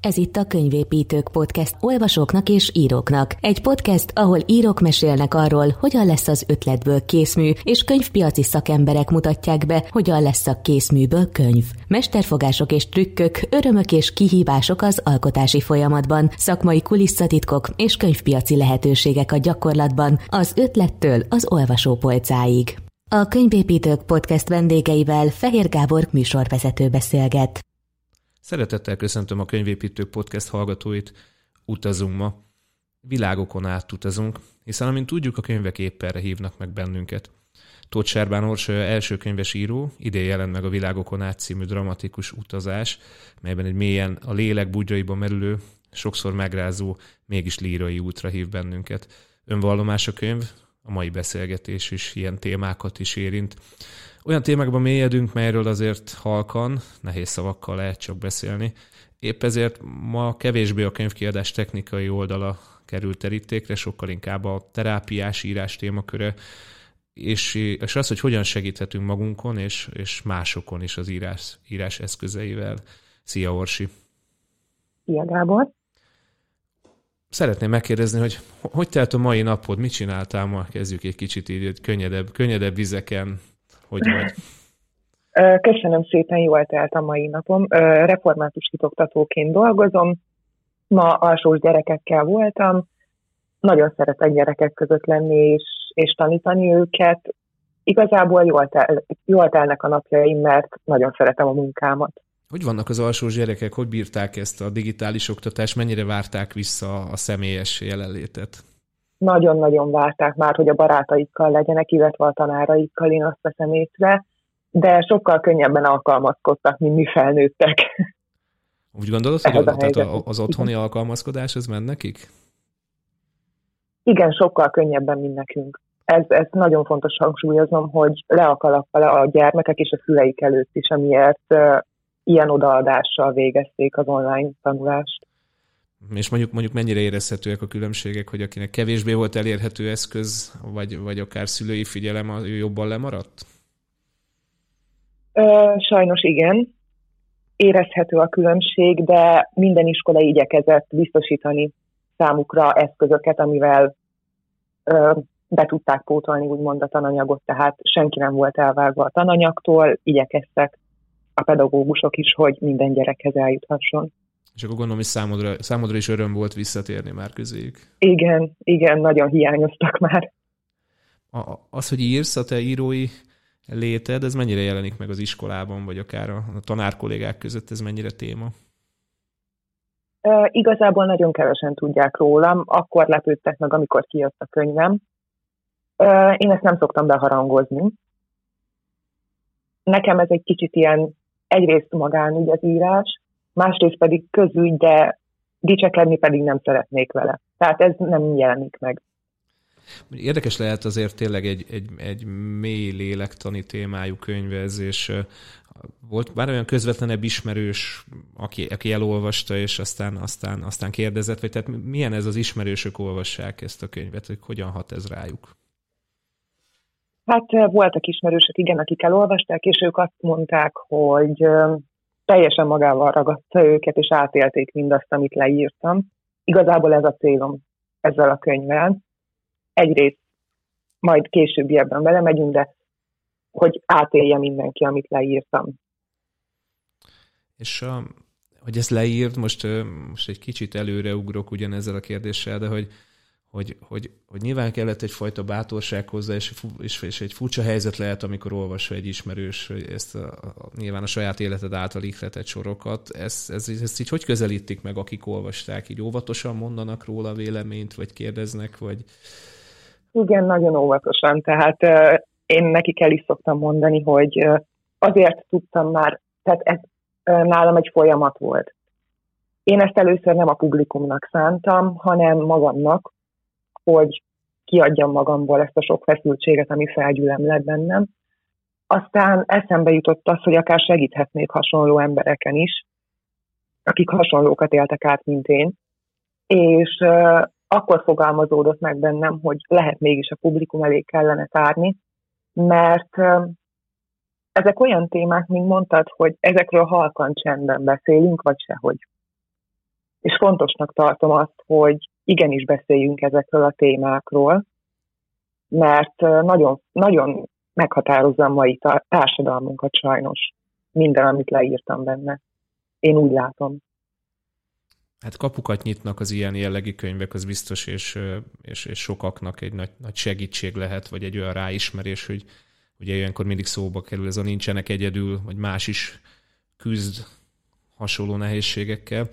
Ez itt a Könyvépítők Podcast olvasóknak és íróknak. Egy podcast, ahol írók mesélnek arról, hogyan lesz az ötletből készmű, és könyvpiaci szakemberek mutatják be, hogyan lesz a készműből könyv. Mesterfogások és trükkök, örömök és kihívások az alkotási folyamatban, szakmai kulisszatitkok és könyvpiaci lehetőségek a gyakorlatban, az ötlettől az olvasópolcáig. A Könyvépítők Podcast vendégeivel Fehér Gábor műsorvezető beszélget. Szeretettel köszöntöm a Könyvépítők Podcast hallgatóit. Utazunk ma. Világokon át utazunk, hiszen amint tudjuk, a könyvek épp erre hívnak meg bennünket. Tóth Sárbán Orsolya első könyves író, idén jelent meg a Világokon át című dramatikus utazás, melyben egy mélyen a lélek bugyraiba merülő, sokszor megrázó, mégis lírai útra hív bennünket. Önvallomás a könyv, a mai beszélgetés is ilyen témákat is érint. Olyan témákban mélyedünk, melyről azért halkan, nehéz szavakkal lehet csak beszélni. Épp ezért ma kevésbé a könyvkiadás technikai oldala került terítékre, sokkal inkább a terápiás írás témaköre, és, és az, hogy hogyan segíthetünk magunkon és, és másokon is az írás, írás eszközeivel. Szia, Orsi! Szia, Gábor! Szeretném megkérdezni, hogy hogy telt a mai napod, mit csináltál ma? Kezdjük egy kicsit így, könnyedebb, könnyedebb vizeken, hogy vagy? Köszönöm szépen, jól telt a mai napom. Református kitoktatóként dolgozom. Ma alsós gyerekekkel voltam. Nagyon szeretek gyerekek között lenni és, és tanítani őket. Igazából jól, tel, jól telnek a napjaim, mert nagyon szeretem a munkámat. Hogy vannak az alsós gyerekek? Hogy bírták ezt a digitális oktatást? Mennyire várták vissza a személyes jelenlétet? Nagyon-nagyon várták már, hogy a barátaikkal legyenek, illetve a tanáraikkal, én azt veszem észre, de sokkal könnyebben alkalmazkodtak, mint mi felnőttek. Úgy gondolod, hogy a, tehát az otthoni alkalmazkodás, ez ment nekik? Igen, sokkal könnyebben, mint nekünk. Ez, ez nagyon fontos hangsúlyoznom, hogy le a a gyermekek és a szüleik előtt is, amiért uh, ilyen odaadással végezték az online tanulást. És mondjuk, mondjuk mennyire érezhetőek a különbségek, hogy akinek kevésbé volt elérhető eszköz, vagy, vagy akár szülői figyelem, ő jobban lemaradt? Ö, sajnos igen. Érezhető a különbség, de minden iskola igyekezett biztosítani számukra eszközöket, amivel ö, be tudták pótolni úgymond a tananyagot, tehát senki nem volt elvágva a tananyagtól, igyekeztek a pedagógusok is, hogy minden gyerekhez eljuthasson. És akkor gondolom, hogy számodra, számodra is öröm volt visszatérni már közéjük. Igen, igen, nagyon hiányoztak már. A, az, hogy írsz, a te írói léted, ez mennyire jelenik meg az iskolában, vagy akár a, a tanárkollégák között, ez mennyire téma? E, igazából nagyon kevesen tudják rólam, akkor lepődtek meg, amikor kijött a könyvem. E, én ezt nem szoktam beharangozni. Nekem ez egy kicsit ilyen egyrészt magánügy az írás, másrészt pedig közügy, de dicsekedni pedig nem szeretnék vele. Tehát ez nem jelenik meg. Érdekes lehet azért tényleg egy, egy, egy mély lélektani témájú könyv ez, és volt bár olyan közvetlenebb ismerős, aki, aki elolvasta, és aztán, aztán, aztán kérdezett, vagy tehát milyen ez az ismerősök olvassák ezt a könyvet, hogy hogyan hat ez rájuk? Hát voltak ismerősök, igen, akik elolvasták, és ők azt mondták, hogy teljesen magával ragadta őket, és átélték mindazt, amit leírtam. Igazából ez a célom ezzel a könyvvel. Egyrészt majd későbbiebben belemegyünk, de hogy átélje mindenki, amit leírtam. És a, hogy ezt leírt, most, most egy kicsit előre ugrok ugyanezzel a kérdéssel, de hogy hogy, hogy, hogy nyilván kellett egyfajta bátorság hozzá, és, és, és egy furcsa helyzet lehet, amikor olvasva egy ismerős ezt a, a, nyilván a saját életed által ihletett sorokat. Ezt, ezt, ezt így hogy közelítik meg, akik olvasták? Így óvatosan mondanak róla véleményt, vagy kérdeznek, vagy... Igen, nagyon óvatosan. Tehát én nekik el is szoktam mondani, hogy azért tudtam már, tehát ez nálam egy folyamat volt. Én ezt először nem a publikumnak szántam, hanem magamnak, hogy kiadjam magamból ezt a sok feszültséget, ami felgyűlem lett bennem. Aztán eszembe jutott az, hogy akár segíthetnék hasonló embereken is, akik hasonlókat éltek át, mint én. És uh, akkor fogalmazódott meg bennem, hogy lehet mégis a publikum elé kellene tárni, mert uh, ezek olyan témák, mint mondtad, hogy ezekről halkan csendben beszélünk, vagy sehogy. és fontosnak tartom azt, hogy igenis beszéljünk ezekről a témákról, mert nagyon, nagyon meghatározza a mai társadalmunkat sajnos minden, amit leírtam benne. Én úgy látom. Hát kapukat nyitnak az ilyen jellegű könyvek, az biztos, és, és, és sokaknak egy nagy, nagy segítség lehet, vagy egy olyan ráismerés, hogy ugye ilyenkor mindig szóba kerül ez a nincsenek egyedül, vagy más is küzd hasonló nehézségekkel.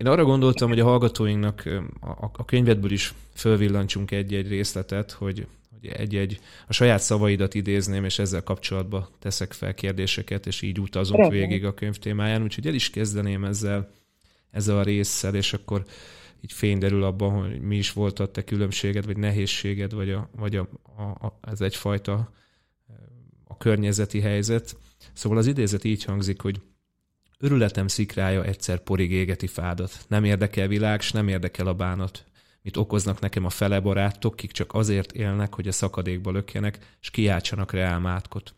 Én arra gondoltam, hogy a hallgatóinknak a, a könyvedből is fölvillancsunk egy-egy részletet, hogy, egy-egy a saját szavaidat idézném, és ezzel kapcsolatban teszek fel kérdéseket, és így utazunk Regen. végig a könyv témáján. Úgyhogy el is kezdeném ezzel, ezzel a résszel, és akkor így fény derül abban, hogy mi is volt a te különbséged, vagy nehézséged, vagy, a, vagy a, a, a, ez egyfajta a környezeti helyzet. Szóval az idézet így hangzik, hogy Örületem szikrája egyszer porig égeti fádat. Nem érdekel világ, s nem érdekel a bánat. Mit okoznak nekem a fele barátok, kik csak azért élnek, hogy a szakadékba lökjenek, s kiáltsanak reálmátkot.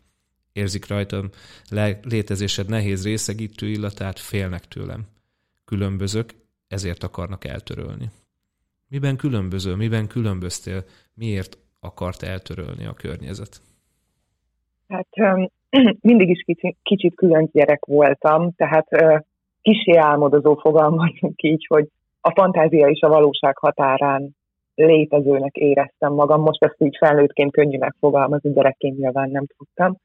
Érzik rajtam le- létezésed nehéz részegítő illatát, félnek tőlem. Különbözök, ezért akarnak eltörölni. Miben különböző, miben különböztél, miért akart eltörölni a környezet? Hát mindig is kicsit, kicsit külön gyerek voltam, tehát kisé álmodozó fogalmazunk így, hogy a fantázia és a valóság határán létezőnek éreztem magam. Most ezt így felnőttként könnyű megfogalmazni, gyerekként nyilván nem tudtam.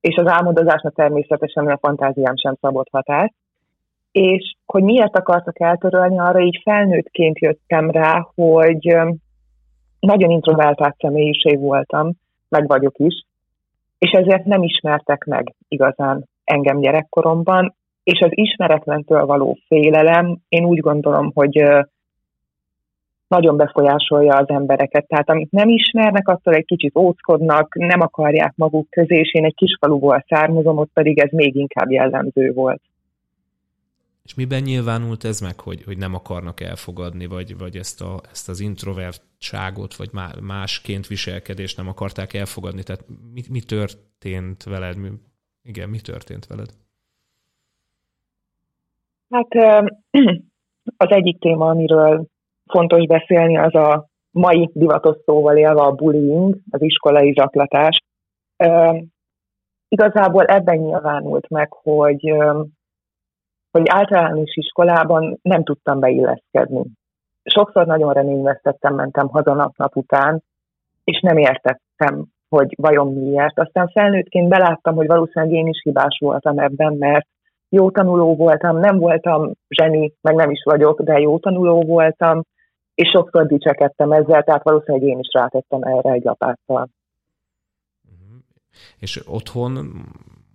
És az álmodozásnak természetesen a fantáziám sem szabott határ. És hogy miért akartak eltörölni, arra így felnőttként jöttem rá, hogy nagyon introvertált személyiség voltam, meg vagyok is, és ezért nem ismertek meg igazán engem gyerekkoromban, és az ismeretlentől való félelem, én úgy gondolom, hogy nagyon befolyásolja az embereket. Tehát amit nem ismernek, attól egy kicsit óckodnak, nem akarják maguk közé, és én egy kisfaluból származom, ott pedig ez még inkább jellemző volt. És miben nyilvánult ez meg, hogy, hogy nem akarnak elfogadni, vagy, vagy ezt, a, ezt az introvertságot, vagy másként viselkedést nem akarták elfogadni? Tehát mi, mi történt veled? Mi, igen, mi történt veled? Hát az egyik téma, amiről fontos beszélni, az a mai divatos szóval élve a bullying, az iskolai zaklatás. Igazából ebben nyilvánult meg, hogy hogy általános iskolában nem tudtam beilleszkedni. Sokszor nagyon reményvesztettem, mentem haza nap-nap után, és nem értettem, hogy vajon miért. Aztán felnőttként beláttam, hogy valószínűleg én is hibás voltam ebben, mert jó tanuló voltam, nem voltam zseni, meg nem is vagyok, de jó tanuló voltam, és sokszor dicsekedtem ezzel, tehát valószínűleg én is rátettem erre egy lapáttal. És otthon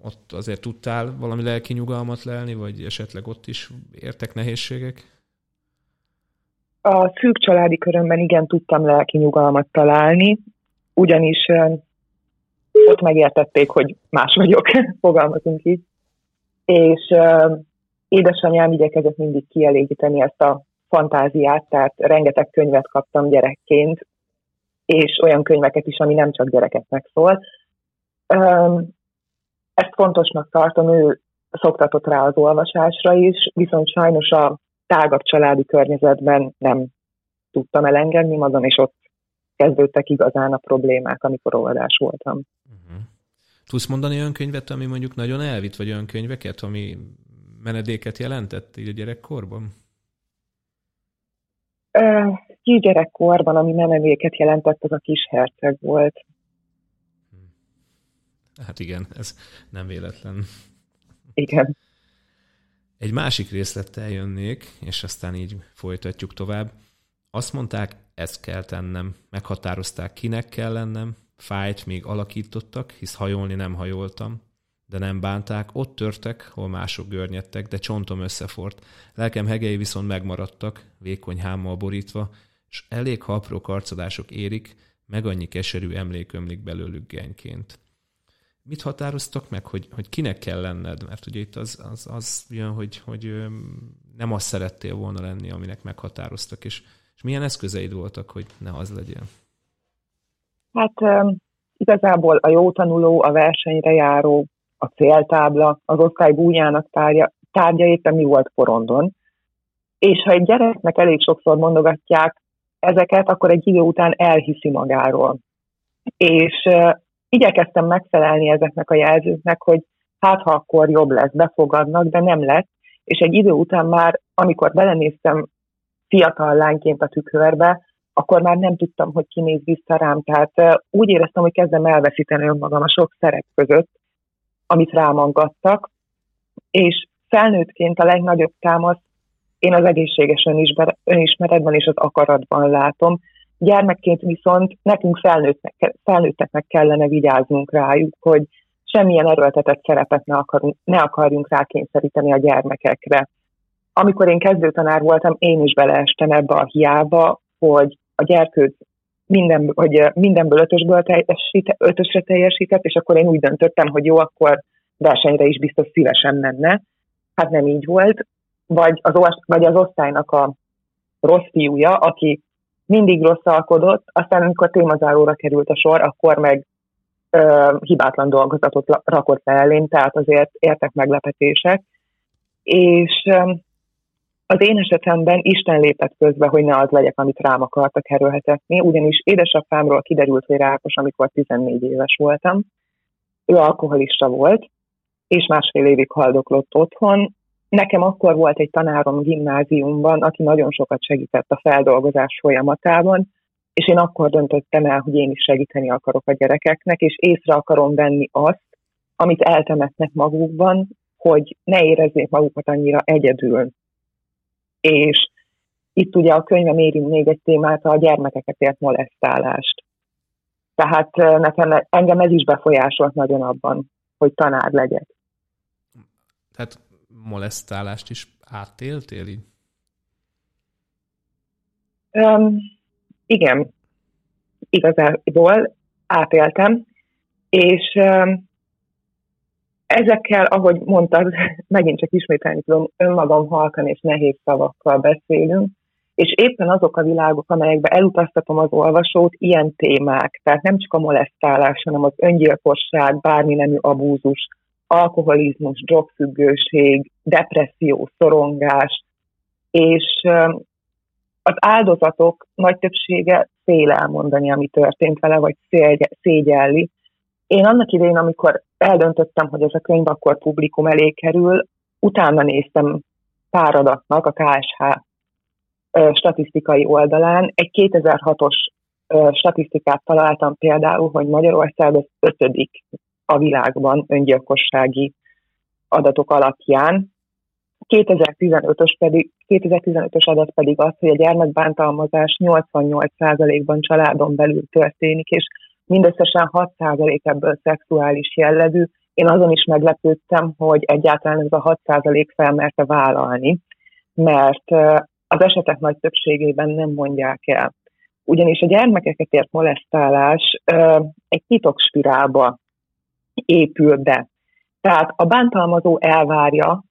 ott azért tudtál valami lelki nyugalmat lelni, vagy esetleg ott is értek nehézségek? A szűk családi körömben igen tudtam lelki nyugalmat találni, ugyanis ott megértették, hogy más vagyok, fogalmazunk így. És édesanyám igyekezett mindig kielégíteni ezt a fantáziát, tehát rengeteg könyvet kaptam gyerekként, és olyan könyveket is, ami nem csak gyerekeknek szól. Ezt fontosnak tartom, ő szoktatott rá az olvasásra is, viszont sajnos a tágabb családi környezetben nem tudtam elengedni magam, és ott kezdődtek igazán a problémák, amikor olvadás voltam. Uh-huh. Tudsz mondani olyan könyvet, ami mondjuk nagyon elvitt, vagy olyan könyveket, ami menedéket jelentett így a gyerekkorban? Ki gyerekkorban, ami menedéket jelentett, az a kis herceg volt. Hát igen, ez nem véletlen. Igen. Egy másik részlettel jönnék, és aztán így folytatjuk tovább. Azt mondták, ezt kell tennem, meghatározták, kinek kell lennem, fájt még alakítottak, hisz hajolni nem hajoltam, de nem bánták, ott törtek, hol mások görnyedtek, de csontom összefort. Lelkem hegei viszont megmaradtak, vékony hámmal borítva, és elég ha apró karcadások érik, meg annyi keserű emlék ömlik belőlük genyként mit határoztak meg, hogy, hogy kinek kell lenned? Mert ugye itt az, az, az jön, hogy, hogy nem azt szerettél volna lenni, aminek meghatároztak, és, és milyen eszközeid voltak, hogy ne az legyen? Hát igazából a jó tanuló, a versenyre járó, a céltábla, az osztály búnyának tárgya, tárgya éppen mi volt porondon, És ha egy gyereknek elég sokszor mondogatják ezeket, akkor egy idő után elhiszi magáról. És igyekeztem megfelelni ezeknek a jelzőknek, hogy hát ha akkor jobb lesz, befogadnak, de nem lett. És egy idő után már, amikor belenéztem fiatal lányként a tükörbe, akkor már nem tudtam, hogy kinéz vissza rám. Tehát úgy éreztem, hogy kezdem elveszíteni önmagam a sok szerep között, amit rámangattak, és felnőttként a legnagyobb támasz én az egészséges önismer- önismeretben és az akaratban látom. Gyermekként viszont nekünk felnőttnek, felnőtteknek kellene vigyáznunk rájuk, hogy semmilyen erőltetett szerepet ne, akarunk, ne akarjunk rákényszeríteni a gyermekekre. Amikor én kezdőtanár voltam, én is beleestem ebbe a hiába, hogy a gyerkőc minden, hogy mindenből ötösből teljesít, ötösre teljesített, és akkor én úgy döntöttem, hogy jó, akkor versenyre is biztos szívesen menne. Hát nem így volt. Vagy az, vagy az osztálynak a rossz fiúja, aki mindig rosszalkodott, aztán amikor témazáróra került a sor, akkor meg ö, hibátlan dolgozatot rakott le elém, tehát azért értek meglepetések. És ö, az én esetemben Isten lépett közbe, hogy ne az legyek, amit rám akartak erőltetni, ugyanis édesapámról kiderült, hogy rákos, amikor 14 éves voltam. Ő alkoholista volt, és másfél évig haldoklott otthon. Nekem akkor volt egy tanárom gimnáziumban, aki nagyon sokat segített a feldolgozás folyamatában, és én akkor döntöttem el, hogy én is segíteni akarok a gyerekeknek, és észre akarom venni azt, amit eltemetnek magukban, hogy ne érezzék magukat annyira egyedül. És itt ugye a könyvem érint még egy témát, a gyermekeket ért molesztálást. Tehát nekem engem ez is befolyásolt nagyon abban, hogy tanár legyek. Tehát molesztálást is átéltél így? Um, igen, igazából átéltem, és um, ezekkel, ahogy mondtad, megint csak ismételni tudom, önmagam halkan és nehéz szavakkal beszélünk, és éppen azok a világok, amelyekbe elutaztatom az olvasót, ilyen témák, tehát nem csak a molesztálás, hanem az öngyilkosság, bármi nemű abúzus, alkoholizmus, drogfüggőség, depresszió, szorongás, és az áldozatok nagy többsége fél elmondani, ami történt vele, vagy szégyelli. Én annak idején, amikor eldöntöttem, hogy ez a könyv akkor publikum elé kerül, utána néztem pár adatnak a KSH statisztikai oldalán. Egy 2006-os statisztikát találtam például, hogy Magyarország az ötödik a világban öngyilkossági adatok alapján. 2015-ös, pedig, 2015-ös adat pedig az, hogy a gyermekbántalmazás 88%-ban családon belül történik, és mindösszesen 6% ebből szexuális jellegű. Én azon is meglepődtem, hogy egyáltalán ez a 6% felmerte vállalni, mert az esetek nagy többségében nem mondják el. Ugyanis a gyermekeket ért molesztálás egy titokspirálba épül be. Tehát a bántalmazó elvárja,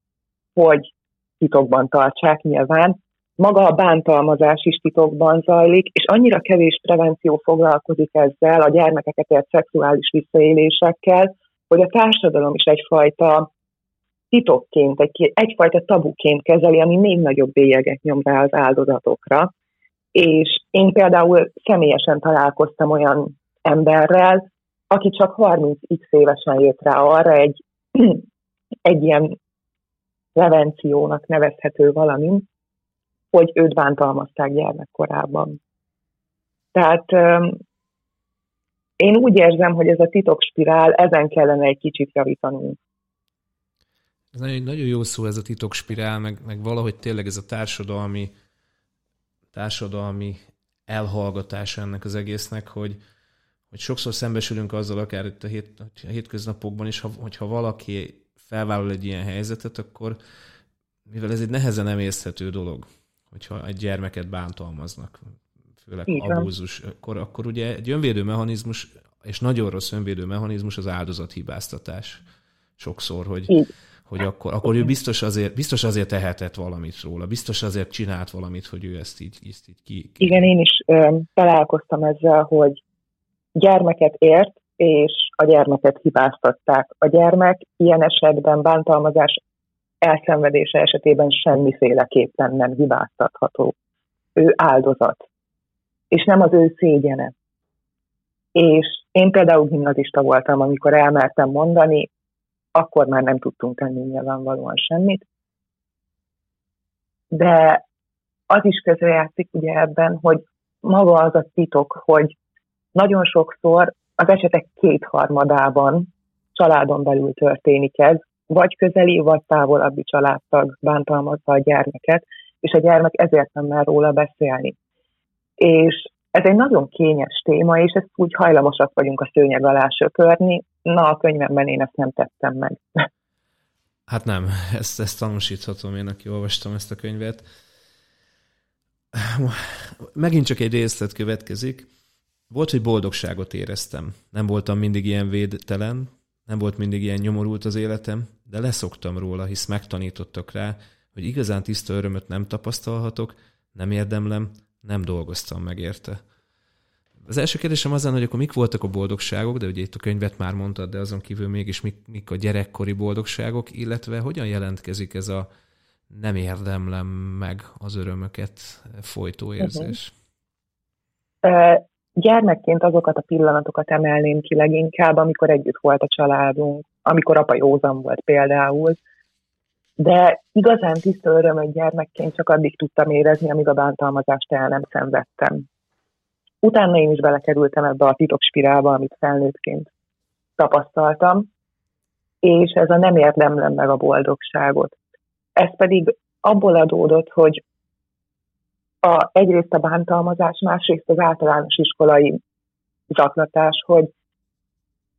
hogy titokban tartsák nyilván, maga a bántalmazás is titokban zajlik, és annyira kevés prevenció foglalkozik ezzel a gyermekeket ért szexuális visszaélésekkel, hogy a társadalom is egyfajta titokként, egy, egyfajta tabuként kezeli, ami még nagyobb bélyeget nyom rá az áldozatokra. És én például személyesen találkoztam olyan emberrel, aki csak 30x évesen jött rá arra egy, egy ilyen prevenciónak nevezhető valami, hogy őt bántalmazták gyermekkorában. Tehát én úgy érzem, hogy ez a titokspirál, ezen kellene egy kicsit javítanunk. Ez nagyon, nagyon jó szó ez a titokspirál, meg, meg valahogy tényleg ez a társadalmi, társadalmi elhallgatása ennek az egésznek, hogy, hogy sokszor szembesülünk azzal, akár itt a, hét, a hétköznapokban is, hogyha valaki felvállal egy ilyen helyzetet, akkor mivel ez egy nehezen emészhető dolog, hogyha egy gyermeket bántalmaznak, főleg abúzus, akkor, akkor ugye egy önvédő mechanizmus, és nagyon rossz önvédő mechanizmus az áldozathibáztatás sokszor, hogy, hogy akkor, akkor ő biztos azért, biztos azért tehetett valamit róla, biztos azért csinált valamit, hogy ő ezt így, ezt így ki, ki. Igen, én is ö, találkoztam ezzel, hogy gyermeket ért, és a gyermeket hibáztatták. A gyermek ilyen esetben bántalmazás elszenvedése esetében semmiféleképpen nem hibáztatható. Ő áldozat, és nem az ő szégyene. És én például gimnazista voltam, amikor elmertem mondani, akkor már nem tudtunk tenni nyilvánvalóan semmit. De az is közrejátszik ugye ebben, hogy maga az a titok, hogy nagyon sokszor az esetek kétharmadában családon belül történik ez, vagy közeli, vagy távolabbi családtag bántalmazza a gyermeket, és a gyermek ezért nem mer róla beszélni. És ez egy nagyon kényes téma, és ezt úgy hajlamosak vagyunk a szőnyeg alá söpörni. Na, a könyvemben én ezt nem tettem meg. Hát nem, ezt, ezt tanúsíthatom én, aki olvastam ezt a könyvet. Megint csak egy részlet következik. Volt, hogy boldogságot éreztem. Nem voltam mindig ilyen védtelen, nem volt mindig ilyen nyomorult az életem, de leszoktam róla, hisz megtanítottak rá, hogy igazán tiszta örömöt nem tapasztalhatok, nem érdemlem, nem dolgoztam meg érte. Az első kérdésem az lenne, hogy akkor mik voltak a boldogságok, de ugye itt a könyvet már mondtad, de azon kívül mégis mik, mik a gyerekkori boldogságok, illetve hogyan jelentkezik ez a nem érdemlem meg az örömöket folytó érzés? Uh-huh. Gyermekként azokat a pillanatokat emelném ki leginkább, amikor együtt volt a családunk, amikor apa józan volt például, de igazán tiszta örömöt gyermekként csak addig tudtam érezni, amíg a bántalmazást el nem szenvedtem. Utána én is belekerültem ebbe a titokspirálba, amit felnőttként tapasztaltam, és ez a nem érdemlem meg a boldogságot. Ez pedig abból adódott, hogy a, egyrészt a bántalmazás, másrészt az általános iskolai zaklatás, hogy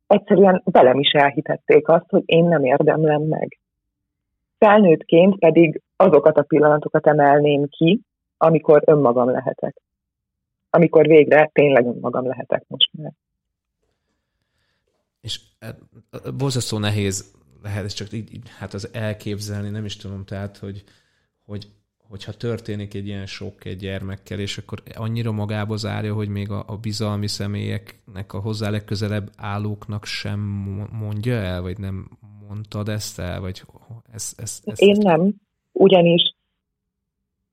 egyszerűen velem is elhitették azt, hogy én nem érdemlem meg. Felnőttként pedig azokat a pillanatokat emelném ki, amikor önmagam lehetek. Amikor végre tényleg önmagam lehetek most már. És e, borzasztó nehéz lehet, ez csak így, hát az elképzelni, nem is tudom, tehát, hogy, hogy hogyha történik egy ilyen sok egy gyermekkel, és akkor annyira magába zárja, hogy még a, a bizalmi személyeknek, a hozzá legközelebb állóknak sem mondja el, vagy nem mondtad ezt el, vagy ez, ez, ez, Én nem, ugyanis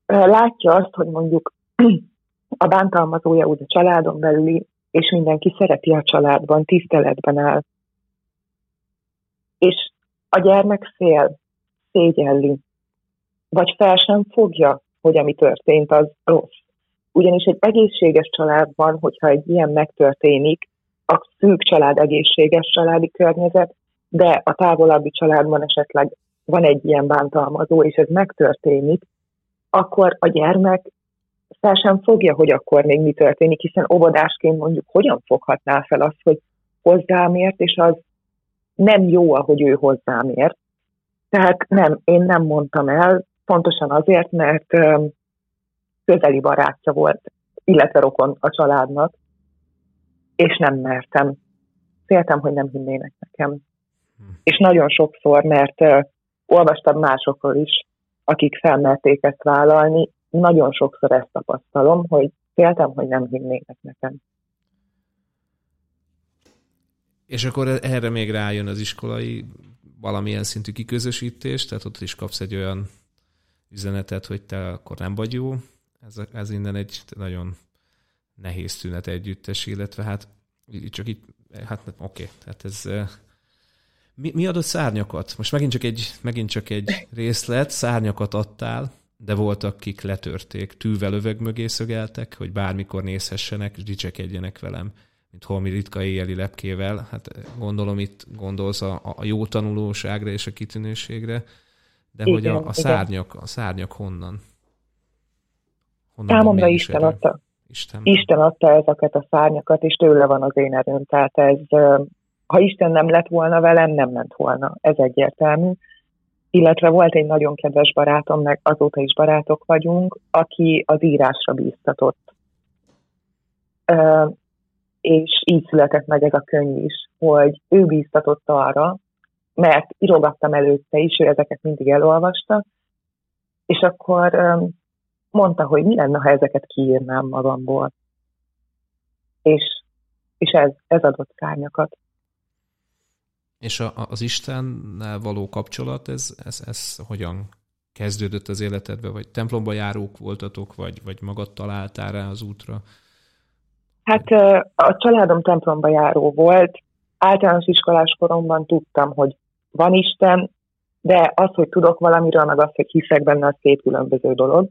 látja azt, hogy mondjuk a bántalmazója úgy a családon belüli, és mindenki szereti a családban, tiszteletben áll. És a gyermek fél, szégyelli, vagy fel sem fogja, hogy ami történt, az rossz. Ugyanis egy egészséges családban, hogyha egy ilyen megtörténik, a szűk család egészséges családi környezet, de a távolabbi családban esetleg van egy ilyen bántalmazó, és ez megtörténik, akkor a gyermek fel sem fogja, hogy akkor még mi történik, hiszen óvodásként mondjuk hogyan foghatná fel azt, hogy hozzám ért, és az nem jó, ahogy ő hozzám ért. Tehát nem, én nem mondtam el, pontosan azért, mert közeli barátja volt, illetve rokon a családnak, és nem mertem. Féltem, hogy nem hinnének nekem. És nagyon sokszor, mert olvastam másokról is, akik felmerték ezt vállalni, nagyon sokszor ezt tapasztalom, hogy féltem, hogy nem hinnének nekem. És akkor erre még rájön az iskolai valamilyen szintű kiközösítés, tehát ott is kapsz egy olyan üzenetet, hogy te akkor nem vagy jó. Ez, ez innen egy nagyon nehéz tünet együttes, illetve hát csak itt, hát oké, okay, tehát ez mi, mi adott szárnyakat? Most megint csak, egy, megint csak egy részlet, szárnyakat adtál, de voltak, kik letörték, tűvel öveg mögé szögeltek, hogy bármikor nézhessenek, és dicsekedjenek velem, mint holmi ritka éjjeli lepkével. Hát gondolom itt gondolsz a, a jó tanulóságra és a kitűnőségre, de igen, hogy a, a, szárnyak, a szárnyak honnan? honnan Számomra Isten adta. Isten. Isten adta ezeket a szárnyakat, és tőle van az én erőm. Tehát ez, ha Isten nem lett volna velem, nem ment volna. Ez egyértelmű. Illetve volt egy nagyon kedves barátom, meg azóta is barátok vagyunk, aki az írásra bíztatott. És így született meg ez a könyv is, hogy ő bíztatott arra, mert írogattam előtte is, ő ezeket mindig elolvasta, és akkor mondta, hogy mi lenne, ha ezeket kiírnám magamból. És, és ez, ez adott szárnyakat. És a, az Istennel való kapcsolat, ez, ez, ez hogyan kezdődött az életedbe? Vagy templomba járók voltatok, vagy, vagy magad találtál rá az útra? Hát a családom templomba járó volt. Általános iskolás koromban tudtam, hogy van Isten, de az, hogy tudok valamiről, meg az, hogy hiszek benne, az két különböző dolog.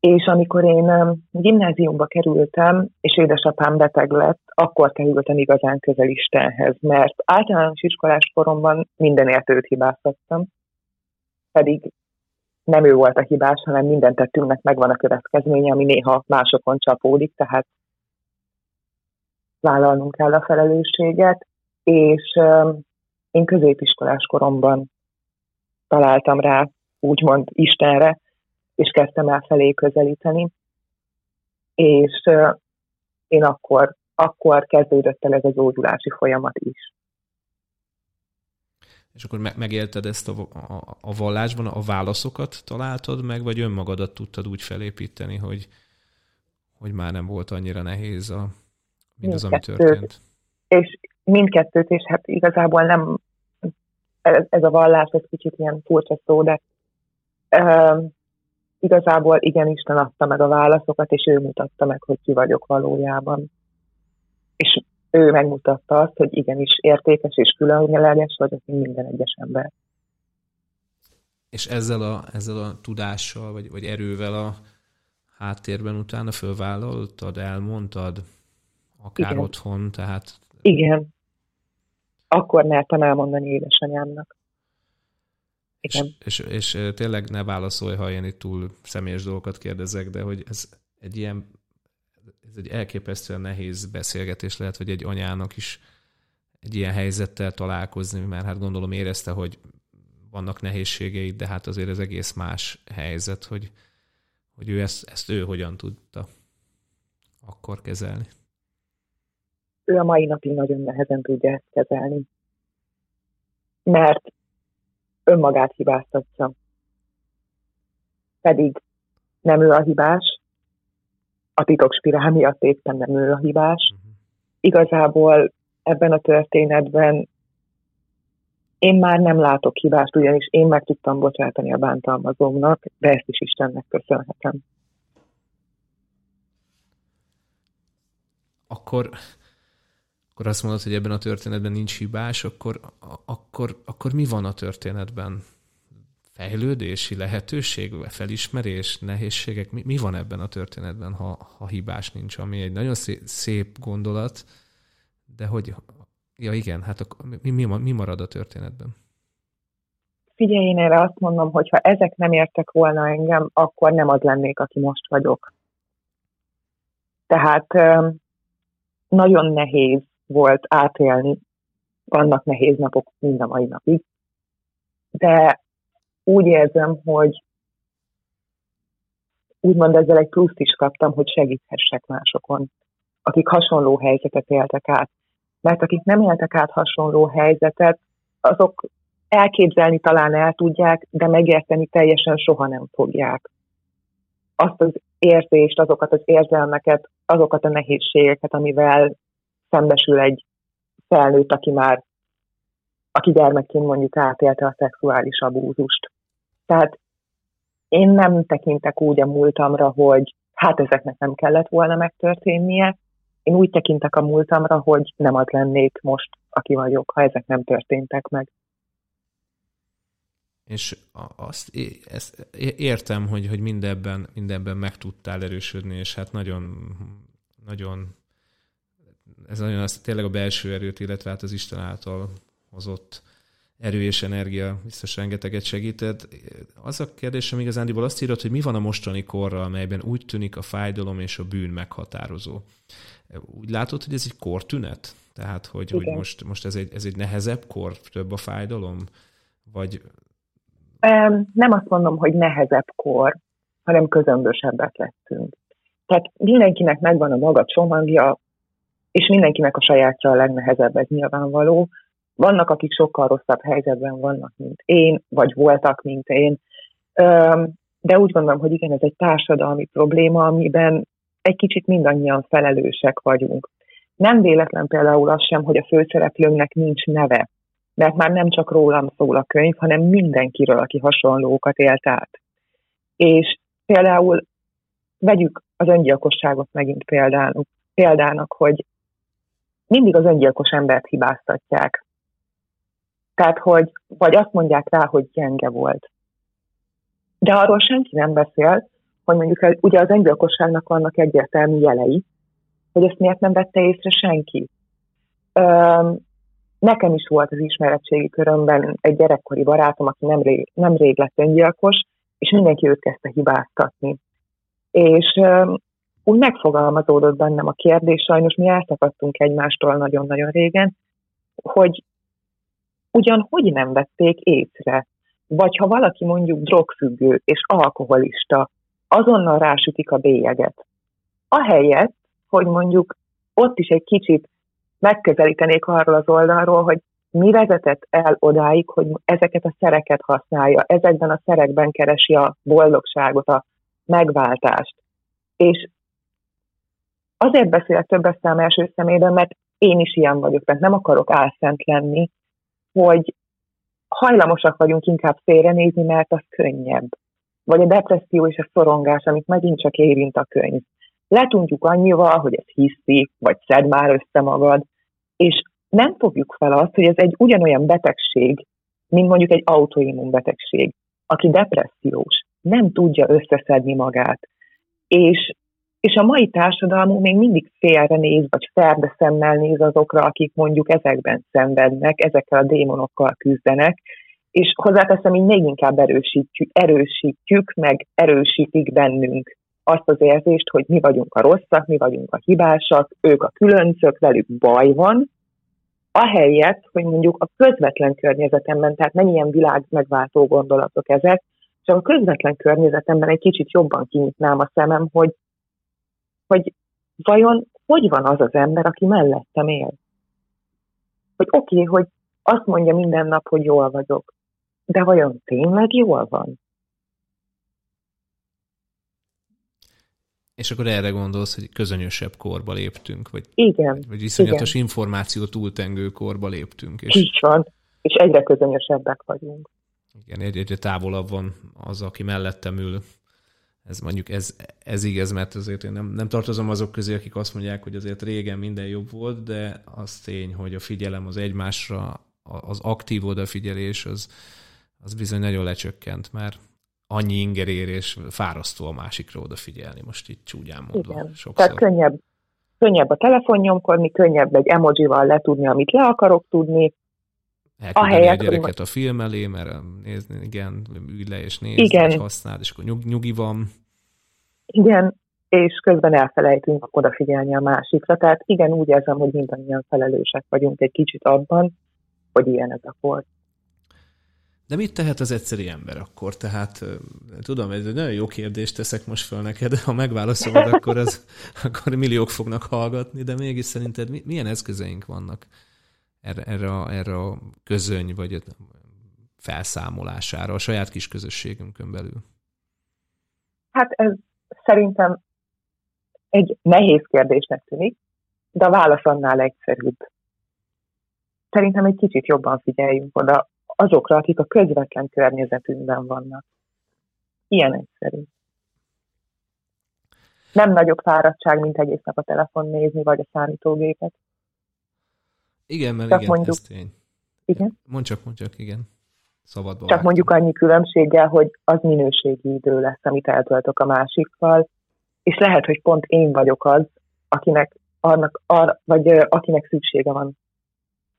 És amikor én gimnáziumba kerültem, és édesapám beteg lett, akkor kerültem igazán közel Istenhez, mert általános iskolás koromban mindenért őt hibáztattam, pedig nem ő volt a hibás, hanem minden tettünknek megvan a következménye, ami néha másokon csapódik, tehát vállalnunk kell a felelősséget, és én középiskolás koromban találtam rá, úgymond Istenre, és kezdtem el felé közelíteni. És én akkor, akkor kezdődött el ez az ódulási folyamat is. És akkor megélted ezt a, a, a vallásban, a válaszokat találtad meg, vagy önmagadat tudtad úgy felépíteni, hogy, hogy már nem volt annyira nehéz a, mindaz, ami történt? És mindkettőt, és hát igazából nem, ez, ez a vallás, ez kicsit ilyen furcsa szó, de igazából igen, Isten adta meg a válaszokat, és ő mutatta meg, hogy ki vagyok valójában. És ő megmutatta azt, hogy igenis értékes és különleges vagyok, mint minden egyes ember. És ezzel a, ezzel a tudással, vagy, vagy erővel a háttérben utána fölvállaltad, elmondtad, akár Igen. otthon, tehát... Igen. Akkor mertem elmondani édesanyámnak. Igen. És, és, és tényleg ne válaszolj, ha én itt túl személyes dolgokat kérdezek, de hogy ez egy ilyen, ez egy elképesztően nehéz beszélgetés lehet, hogy egy anyának is egy ilyen helyzettel találkozni, mert hát gondolom érezte, hogy vannak nehézségei, de hát azért ez egész más helyzet, hogy, hogy ő ezt, ezt ő hogyan tudta akkor kezelni. Ő a mai napig nagyon nehezen tudja ezt kezelni. Mert önmagát hibáztatja. Pedig nem ő a hibás, a titokspirál miatt éppen nem ő a hibás. Uh-huh. Igazából ebben a történetben én már nem látok hibást, ugyanis én meg tudtam bocsátani a bántalmazómnak, de ezt is Istennek köszönhetem. Akkor akkor azt mondod, hogy ebben a történetben nincs hibás, akkor, akkor, akkor mi van a történetben? Fejlődési lehetőség, felismerés, nehézségek? Mi, mi van ebben a történetben, ha, ha hibás nincs? Ami egy nagyon szép gondolat, de hogy, ja igen, hát akkor mi, mi, mi marad a történetben? Figyelj, én erre azt mondom, hogy ha ezek nem értek volna engem, akkor nem az lennék, aki most vagyok. Tehát nagyon nehéz volt átélni. Vannak nehéz napok mind a mai napig. De úgy érzem, hogy úgymond ezzel egy pluszt is kaptam, hogy segíthessek másokon, akik hasonló helyzetet éltek át. Mert akik nem éltek át hasonló helyzetet, azok elképzelni talán el tudják, de megérteni teljesen soha nem fogják. Azt az érzést, azokat az érzelmeket, azokat a nehézségeket, amivel szembesül egy felnőtt, aki már, aki gyermekként mondjuk átélte a szexuális abúzust. Tehát én nem tekintek úgy a múltamra, hogy hát ezeknek nem kellett volna megtörténnie. Én úgy tekintek a múltamra, hogy nem az lennék most, aki vagyok, ha ezek nem történtek meg. És azt ezt értem, hogy, hogy mindebben, mindebben meg tudtál erősödni, és hát nagyon, nagyon ez nagyon az, tényleg a belső erőt, illetve hát az Isten által hozott erő és energia biztos rengeteget segített. Az a kérdésem igazándiból azt írott, hogy mi van a mostani korral, amelyben úgy tűnik a fájdalom és a bűn meghatározó. Úgy látod, hogy ez egy kortünet? Tehát, hogy, hogy most, most ez, egy, ez egy nehezebb kor, több a fájdalom? Vagy... Nem azt mondom, hogy nehezebb kor, hanem közömbösebbek lettünk. Tehát mindenkinek megvan a maga csomagja, és mindenkinek a sajátja a legnehezebb, ez nyilvánvaló. Vannak, akik sokkal rosszabb helyzetben vannak, mint én, vagy voltak, mint én. De úgy gondolom, hogy igen, ez egy társadalmi probléma, amiben egy kicsit mindannyian felelősek vagyunk. Nem véletlen például az sem, hogy a főszereplőnknek nincs neve. mert már nem csak rólam szól a könyv, hanem mindenkiről, aki hasonlókat élt át. És például vegyük az öngyilkosságot megint példának, példának, hogy mindig az öngyilkos embert hibáztatják. Tehát, hogy vagy azt mondják rá, hogy gyenge volt. De arról senki nem beszél, hogy mondjuk ugye az öngyilkosságnak vannak egyértelmű jelei, hogy ezt miért nem vette észre senki. Üm, nekem is volt az ismeretségi körömben egy gyerekkori barátom, aki nem rég, nem rég lett öngyilkos, és mindenki őt kezdte hibáztatni. És üm, úgy megfogalmazódott bennem a kérdés, sajnos mi elszakadtunk egymástól nagyon-nagyon régen, hogy ugyan hogy nem vették észre, vagy ha valaki mondjuk drogfüggő és alkoholista, azonnal rásütik a bélyeget. Ahelyett, hogy mondjuk ott is egy kicsit megközelítenék arról az oldalról, hogy mi vezetett el odáig, hogy ezeket a szereket használja, ezekben a szerekben keresi a boldogságot, a megváltást. És azért beszélek több szám első szemében, mert én is ilyen vagyok, tehát nem akarok álszent lenni, hogy hajlamosak vagyunk inkább félrenézni, mert az könnyebb. Vagy a depresszió és a szorongás, amit megint csak érint a könyv. Letudjuk annyival, hogy ez hiszi, vagy szed már össze magad, és nem fogjuk fel azt, hogy ez egy ugyanolyan betegség, mint mondjuk egy autoimmun betegség. Aki depressziós, nem tudja összeszedni magát. És és a mai társadalmunk még mindig félre néz, vagy ferde szemmel néz azokra, akik mondjuk ezekben szenvednek, ezekkel a démonokkal küzdenek, és hozzáteszem, így még inkább erősítjük, erősítjük, meg erősítik bennünk azt az érzést, hogy mi vagyunk a rosszak, mi vagyunk a hibásak, ők a különcök, velük baj van, ahelyett, hogy mondjuk a közvetlen környezetemben, tehát nem ilyen világ megváltó gondolatok ezek, csak a közvetlen környezetemben egy kicsit jobban kinyitnám a szemem, hogy hogy vajon hogy van az az ember, aki mellettem él? Hogy oké, okay, hogy azt mondja minden nap, hogy jól vagyok, de vajon tényleg jól van? És akkor erre gondolsz, hogy közönösebb korba léptünk, vagy, igen, vagy viszonyatos igen. információ túltengő korba léptünk. És, Így van, és egyre közönösebbek vagyunk. Igen, egyre távolabb van az, aki mellettem ül ez mondjuk ez, ez igaz, mert azért én nem, nem tartozom azok közé, akik azt mondják, hogy azért régen minden jobb volt, de az tény, hogy a figyelem az egymásra, az aktív odafigyelés, az, az bizony nagyon lecsökkent, mert annyi inger ér, és fárasztó a másikra odafigyelni, most itt csúgyán mondva. Igen. Sokszor. Tehát könnyebb, könnyebb a telefon nyomkodni, könnyebb egy emojival letudni, amit le akarok tudni, Elküldeni a gyereket a film elé, mert nézni, igen, ülj le és nézd, igen. és használd, és akkor nyug, nyugi van. Igen, és közben elfelejtünk odafigyelni a másikra. Tehát igen, úgy érzem, hogy mindannyian felelősek vagyunk egy kicsit abban, hogy ilyen ez a kor. De mit tehet az egyszerű ember akkor? Tehát tudom, ez egy nagyon jó kérdést teszek most fel neked, ha megválaszolod, akkor, az, akkor milliók fognak hallgatni, de mégis szerinted milyen eszközeink vannak erre, erre, a, erre a közöny, vagy felszámolására a saját kis közösségünkön belül? Hát ez szerintem egy nehéz kérdésnek tűnik, de a válasz annál egyszerűbb. Szerintem egy kicsit jobban figyeljünk oda azokra, akik a közvetlen környezetünkben vannak. Ilyen egyszerű. Nem nagyobb fáradtság, mint egész nap a telefon nézni, vagy a számítógépet. Igen, mert csak igen, mondjuk, ez tény. Igen? Mondd csak, mondd csak, igen. Szabadba Csak vártam. mondjuk annyi különbséggel, hogy az minőségi idő lesz, amit eltöltök a másikkal, és lehet, hogy pont én vagyok az, akinek, annak, ar, vagy akinek szüksége van,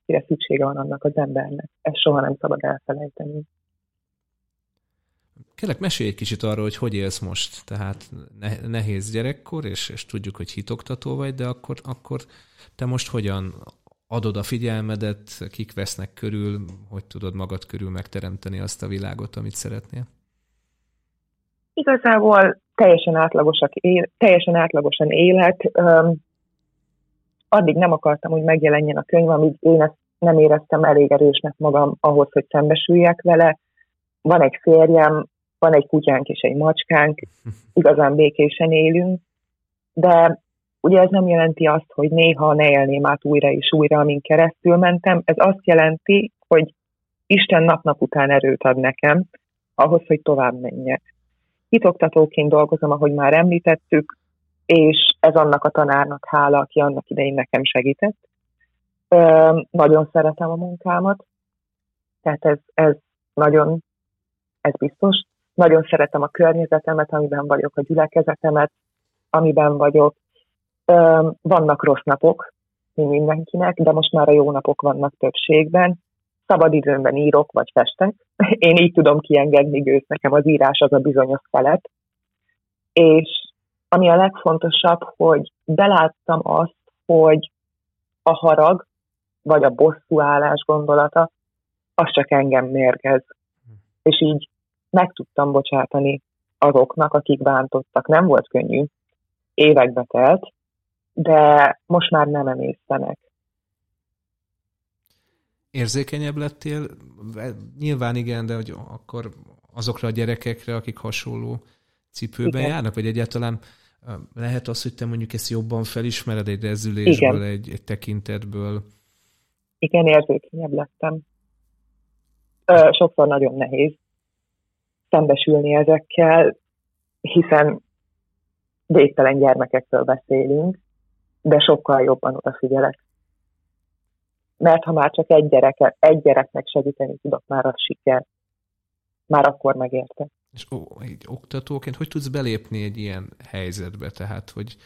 akire szüksége van annak az embernek. Ezt soha nem szabad elfelejteni. Kérlek, mesélj egy kicsit arról, hogy hogy élsz most. Tehát nehéz gyerekkor, és, és tudjuk, hogy hitoktató vagy, de akkor, akkor te most hogyan adod a figyelmedet, kik vesznek körül, hogy tudod magad körül megteremteni azt a világot, amit szeretnél? Igazából teljesen, átlagosak él, teljesen átlagosan élet. Addig nem akartam, hogy megjelenjen a könyv, amíg én ezt nem éreztem elég erősnek magam ahhoz, hogy szembesüljek vele. Van egy férjem, van egy kutyánk és egy macskánk, igazán békésen élünk, de Ugye ez nem jelenti azt, hogy néha ne élném át újra és újra, amin keresztül mentem. Ez azt jelenti, hogy Isten nap-nap után erőt ad nekem, ahhoz, hogy tovább menjek. Hitoktatóként dolgozom, ahogy már említettük, és ez annak a tanárnak hála, aki annak idején nekem segített. Ö, nagyon szeretem a munkámat, tehát ez, ez nagyon, ez biztos. Nagyon szeretem a környezetemet, amiben vagyok, a gyülekezetemet, amiben vagyok. Vannak rossz napok, mint mindenkinek, de most már a jó napok vannak többségben. Szabadidőmben írok, vagy festek. Én így tudom kiengedni gőzt, nekem az írás az a bizonyos felet. És ami a legfontosabb, hogy beláttam azt, hogy a harag, vagy a bosszúállás gondolata, az csak engem mérgez. És így meg tudtam bocsátani azoknak, akik bántottak. Nem volt könnyű, évekbe telt, de most már nem emésztenek. Érzékenyebb lettél? Nyilván igen, de hogy akkor azokra a gyerekekre, akik hasonló cipőben igen. járnak, vagy egyáltalán lehet az, hogy te mondjuk ezt jobban felismered egy rezülésből, egy, egy tekintetből? Igen, érzékenyebb lettem. Sokszor nagyon nehéz szembesülni ezekkel, hiszen végtelen gyermekekről beszélünk, de sokkal jobban odafigyelek. Mert ha már csak egy, gyereke, egy gyereknek segíteni tudok, már az siker. Már akkor megérte. És ó, egy oktatóként hogy tudsz belépni egy ilyen helyzetbe? Tehát, hogy,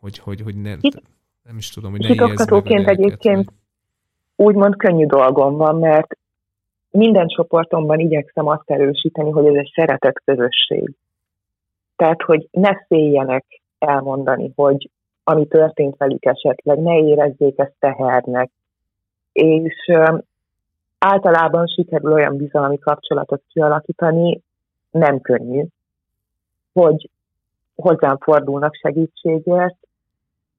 hogy, hogy, hogy ne, Hit, nem is tudom, hogy ne oktatóként egyébként vagy... úgymond könnyű dolgom van, mert minden csoportomban igyekszem azt erősíteni, hogy ez egy szeretett közösség. Tehát, hogy ne féljenek elmondani, hogy ami történt velük esetleg, ne érezzék ezt tehernek. És általában sikerül olyan bizalmi kapcsolatot kialakítani, nem könnyű, hogy hozzám fordulnak segítségért,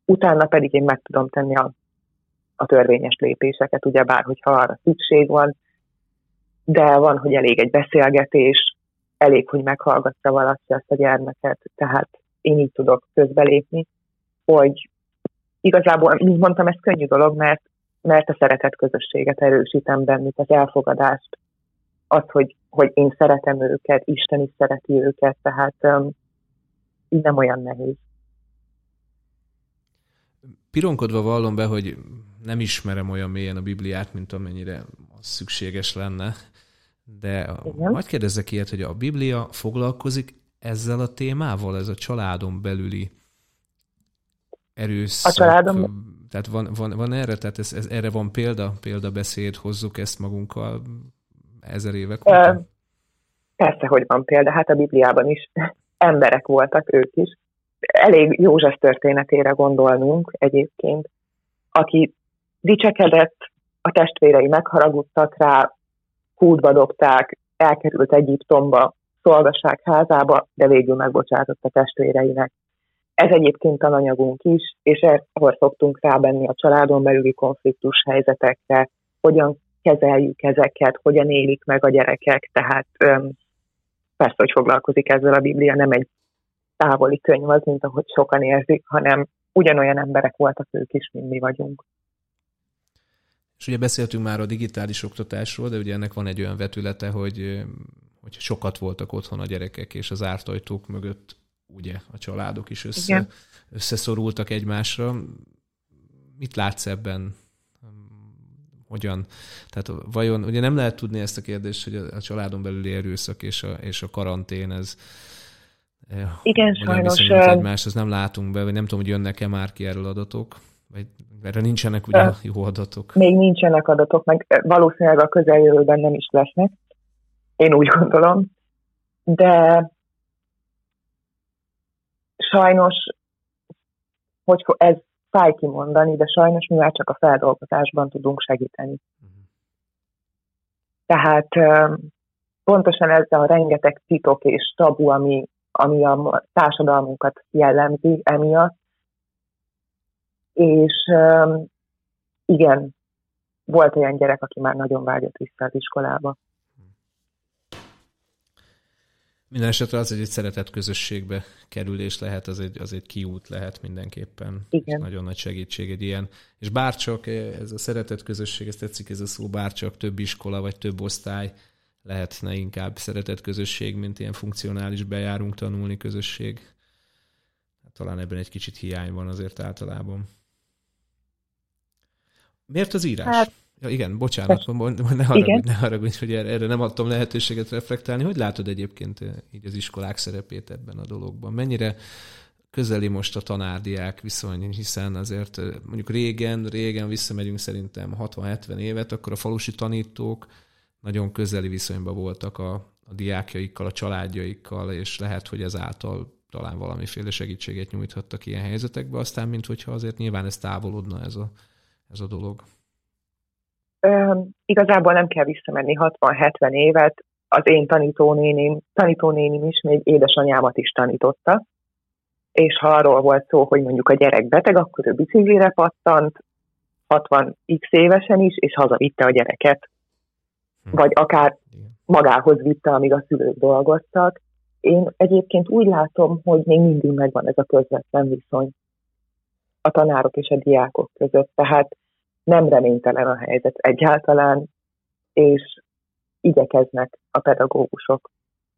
utána pedig én meg tudom tenni a, a törvényes lépéseket, ugyebár, hogyha arra szükség van, de van, hogy elég egy beszélgetés, elég, hogy meghallgatja valaki ezt a gyermeket, tehát én így tudok közbelépni, hogy igazából, mint mondtam, ez könnyű dolog, mert mert a szeretet közösséget erősítem bennük, az elfogadást, az, hogy, hogy én szeretem őket, Isten is szereti őket, tehát um, így nem olyan nehéz. Pironkodva vallom be, hogy nem ismerem olyan mélyen a Bibliát, mint amennyire az szükséges lenne, de Igen. majd kérdezzek ilyet, hogy a Biblia foglalkozik ezzel a témával, ez a családon belüli erőszak, a családom tehát van, van, van erre, tehát ez, ez, erre van példa, példabeszéd, hozzuk ezt magunkkal ezer évek óta? Persze, hogy van példa, hát a Bibliában is emberek voltak ők is. Elég József történetére gondolnunk egyébként, aki dicsekedett, a testvérei megharagudtak rá, kútba dobták, elkerült Egyiptomba, szolgasság házába, de végül megbocsátott a testvéreinek. Ez egyébként a anyagunk is, és ehol szoktunk rábenni a családon belüli konfliktus helyzetekre, hogyan kezeljük ezeket, hogyan élik meg a gyerekek, tehát öm, persze, hogy foglalkozik ezzel a Biblia, nem egy távoli könyv az, mint ahogy sokan érzik, hanem ugyanolyan emberek voltak ők is, mint mi vagyunk. És ugye beszéltünk már a digitális oktatásról, de ugye ennek van egy olyan vetülete, hogy, hogy sokat voltak otthon a gyerekek, és az ártajtók mögött ugye a családok is össze, összeszorultak egymásra. Mit látsz ebben? Hogyan? Tehát vajon, ugye nem lehet tudni ezt a kérdést, hogy a, a családon belüli erőszak és a, és a karantén, ez eh, igen, sajnos. Egymás, ezt nem látunk be, vagy nem tudom, hogy jönnek-e már ki erről adatok, vagy erre nincsenek ugye jó adatok. Még nincsenek adatok, meg valószínűleg a közeljövőben nem is lesznek. Én úgy gondolom. De sajnos, hogy ez fáj kimondani, de sajnos mivel csak a feldolgozásban tudunk segíteni. Tehát pontosan ez a rengeteg titok és tabu, ami, ami a társadalmunkat jellemzi emiatt. És igen, volt olyan gyerek, aki már nagyon vágyott vissza az iskolába. Minden esetre az, hogy egy szeretett közösségbe kerülés lehet, az egy, az egy kiút lehet mindenképpen. Igen. Nagyon nagy segítség egy ilyen. És bárcsak ez a szeretett közösség, ez tetszik ez a szó, bárcsak több iskola vagy több osztály lehetne inkább szeretett közösség, mint ilyen funkcionális bejárunk tanulni közösség. Hát talán ebben egy kicsit hiány van azért általában. Miért az írás? Hát, Ja, igen, bocsánat, ne haragudj, ne haragudj, hogy erre, erre nem adtam lehetőséget reflektálni. Hogy látod egyébként eh, így az iskolák szerepét ebben a dologban? Mennyire közeli most a tanárdiák viszony, hiszen azért eh, mondjuk régen, régen visszamegyünk szerintem 60-70 évet, akkor a falusi tanítók nagyon közeli viszonyban voltak a, a diákjaikkal, a családjaikkal, és lehet, hogy ezáltal talán valamiféle segítséget nyújthattak ilyen helyzetekbe, aztán mint hogyha azért nyilván ez távolodna ez a, ez a dolog. Igazából nem kell visszamenni 60-70 évet. Az én tanítónénim, tanítónénim is még édesanyámat is tanította, és ha arról volt szó, hogy mondjuk a gyerek beteg, akkor ő biciklire pattant, 60x évesen is, és hazavitte a gyereket. Hm. Vagy akár magához vitte, amíg a szülők dolgoztak. Én egyébként úgy látom, hogy még mindig megvan ez a közvetlen viszony a tanárok és a diákok között. Tehát nem reménytelen a helyzet egyáltalán, és igyekeznek a pedagógusok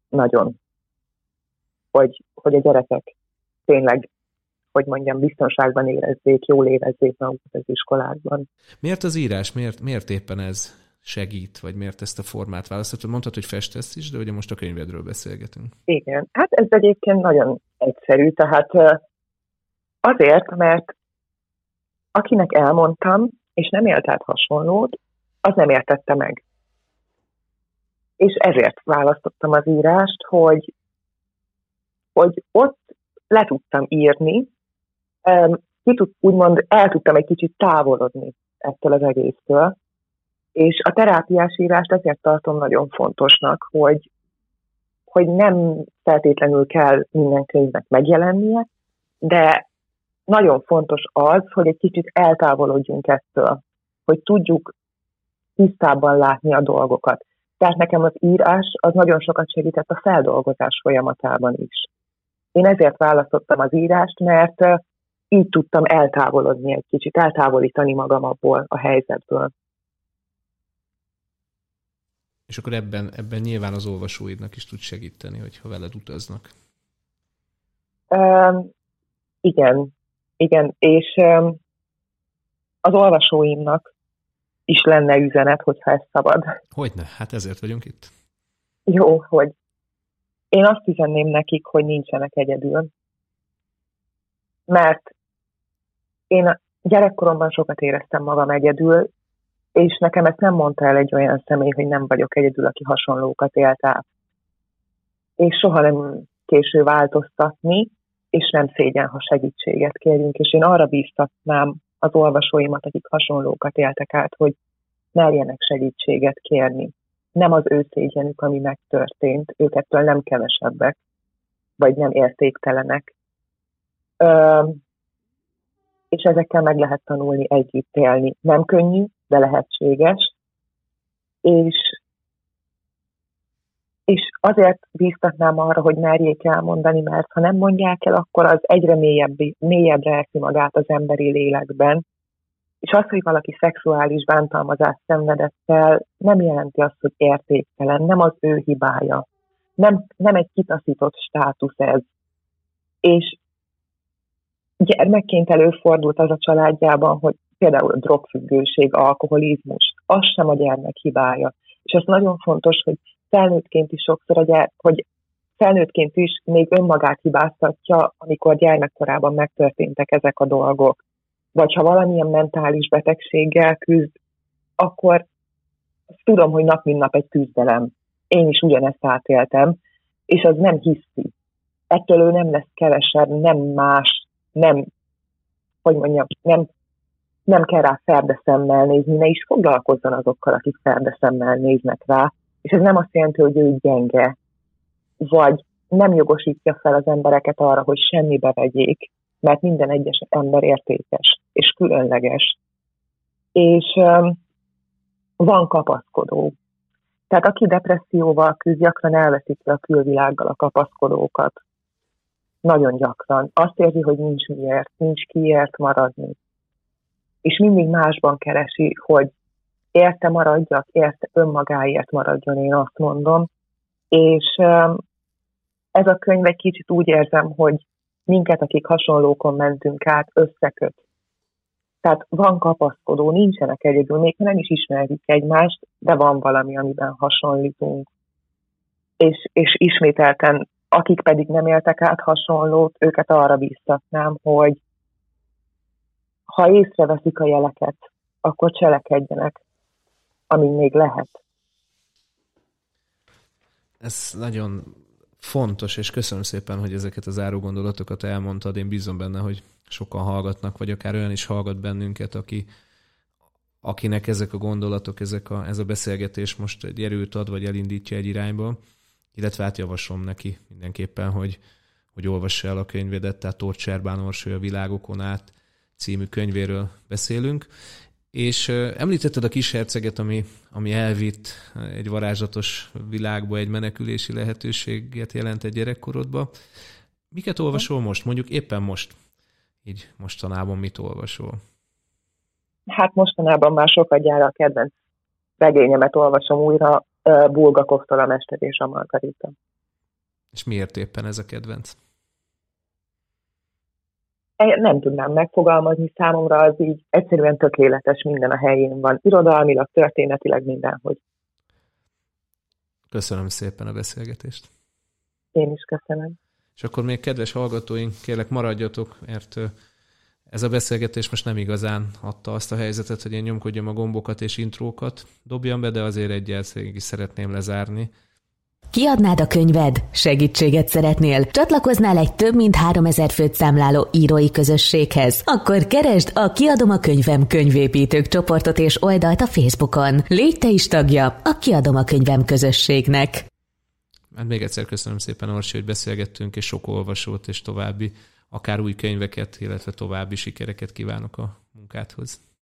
nagyon, hogy, hogy a gyerekek tényleg, hogy mondjam, biztonságban érezzék, jól érezzék magukat az iskolákban. Miért az írás? Miért, miért éppen ez segít, vagy miért ezt a formát választottad? Mondtad, hogy festesz is, de ugye most a könyvedről beszélgetünk. Igen, hát ez egyébként nagyon egyszerű, tehát azért, mert akinek elmondtam, és nem élt át hasonlót, az nem értette meg. És ezért választottam az írást, hogy, hogy ott le tudtam írni, ki tud, úgymond el tudtam egy kicsit távolodni ettől az egésztől, és a terápiás írást ezért tartom nagyon fontosnak, hogy, hogy nem feltétlenül kell minden könyvnek megjelennie, de nagyon fontos az, hogy egy kicsit eltávolodjunk ettől, hogy tudjuk tisztában látni a dolgokat. Tehát nekem az írás az nagyon sokat segített a feldolgozás folyamatában is. Én ezért választottam az írást, mert így tudtam eltávolodni egy kicsit, eltávolítani magam abból a helyzetből. És akkor ebben, ebben nyilván az olvasóidnak is tud segíteni, hogyha veled utaznak. Um, igen, igen, és az olvasóimnak is lenne üzenet, hogyha ez szabad. Hogyne, hát ezért vagyunk itt. Jó, hogy én azt üzenném nekik, hogy nincsenek egyedül. Mert én gyerekkoromban sokat éreztem magam egyedül, és nekem ezt nem mondta el egy olyan személy, hogy nem vagyok egyedül, aki hasonlókat élt át. És soha nem késő változtatni, és nem szégyen, ha segítséget kérjünk. És én arra bíztatnám az olvasóimat, akik hasonlókat éltek át, hogy merjenek segítséget kérni. Nem az ő szégyenük, ami megtörtént, őkettől nem kevesebbek, vagy nem értéktelenek. Ö, és ezekkel meg lehet tanulni együtt élni. Nem könnyű, de lehetséges. És és azért bíztatnám arra, hogy merjék elmondani, mert ha nem mondják el, akkor az egyre mélyebb, mélyebbre eszi magát az emberi lélekben. És az, hogy valaki szexuális bántalmazást szenvedett fel, nem jelenti azt, hogy értéktelen, nem az ő hibája. Nem, nem egy kitaszított státusz ez. És gyermekként előfordult az a családjában, hogy például a drogfüggőség, alkoholizmus, az sem a gyermek hibája. És ez nagyon fontos, hogy felnőttként is sokszor, a gyere, hogy felnőttként is még önmagát hibáztatja, amikor gyermekkorában megtörténtek ezek a dolgok. Vagy ha valamilyen mentális betegséggel küzd, akkor tudom, hogy nap mint nap egy küzdelem. Én is ugyanezt átéltem, és az nem hiszi. Ettől ő nem lesz kevesebb, nem más, nem, hogy mondjam, nem, nem kell rá szemmel nézni, ne is foglalkozzon azokkal, akik szemmel néznek rá, és ez nem azt jelenti, hogy ő gyenge, vagy nem jogosítja fel az embereket arra, hogy semmibe vegyék, mert minden egyes ember értékes és különleges. És um, van kapaszkodó. Tehát aki depresszióval küzd, gyakran elveszíti a külvilággal a kapaszkodókat. Nagyon gyakran. Azt érzi, hogy nincs miért, nincs kiért maradni. És mindig másban keresi, hogy érte maradjak, érte önmagáért maradjon, én azt mondom. És ez a könyv egy kicsit úgy érzem, hogy minket, akik hasonlókon mentünk át, összeköt. Tehát van kapaszkodó, nincsenek egyedül, még nem is ismerjük egymást, de van valami, amiben hasonlítunk. És, és ismételten, akik pedig nem éltek át hasonlót, őket arra bíztatnám, hogy ha észreveszik a jeleket, akkor cselekedjenek, amíg még lehet. Ez nagyon fontos, és köszönöm szépen, hogy ezeket az áró gondolatokat elmondtad. Én bízom benne, hogy sokan hallgatnak, vagy akár olyan is hallgat bennünket, aki, akinek ezek a gondolatok, ezek a, ez a beszélgetés most egy erőt ad, vagy elindítja egy irányba, illetve hát javaslom neki mindenképpen, hogy, hogy olvassa el a könyvedet, tehát Tóth Cserbán Orsolya a világokon át című könyvéről beszélünk, és említetted a kis herceget, ami, ami elvitt egy varázslatos világba, egy menekülési lehetőséget jelent egy gyerekkorodba. Miket olvasol most? Mondjuk éppen most. Így mostanában mit olvasol? Hát mostanában már sokat gyára a kedvenc regényemet olvasom újra, Bulgakovtól a Mester és a Margarita. És miért éppen ez a kedvenc? Nem tudnám megfogalmazni, számomra az így egyszerűen tökéletes, minden a helyén van, irodalmilag, történetileg, mindenhogy. Köszönöm szépen a beszélgetést. Én is köszönöm. És akkor még kedves hallgatóink, kérlek maradjatok, mert ez a beszélgetés most nem igazán adta azt a helyzetet, hogy én nyomkodjam a gombokat és intrókat, dobjam be, de azért egyel is szeretném lezárni. Kiadnád a könyved? Segítséget szeretnél? Csatlakoznál egy több mint 3000 főt számláló írói közösséghez? Akkor keresd a Kiadom a könyvem könyvépítők csoportot és oldalt a Facebookon. Légy te is tagja a Kiadom a könyvem közösségnek. Hát még egyszer köszönöm szépen, Orsi, hogy beszélgettünk, és sok olvasót és további, akár új könyveket, illetve további sikereket kívánok a munkádhoz.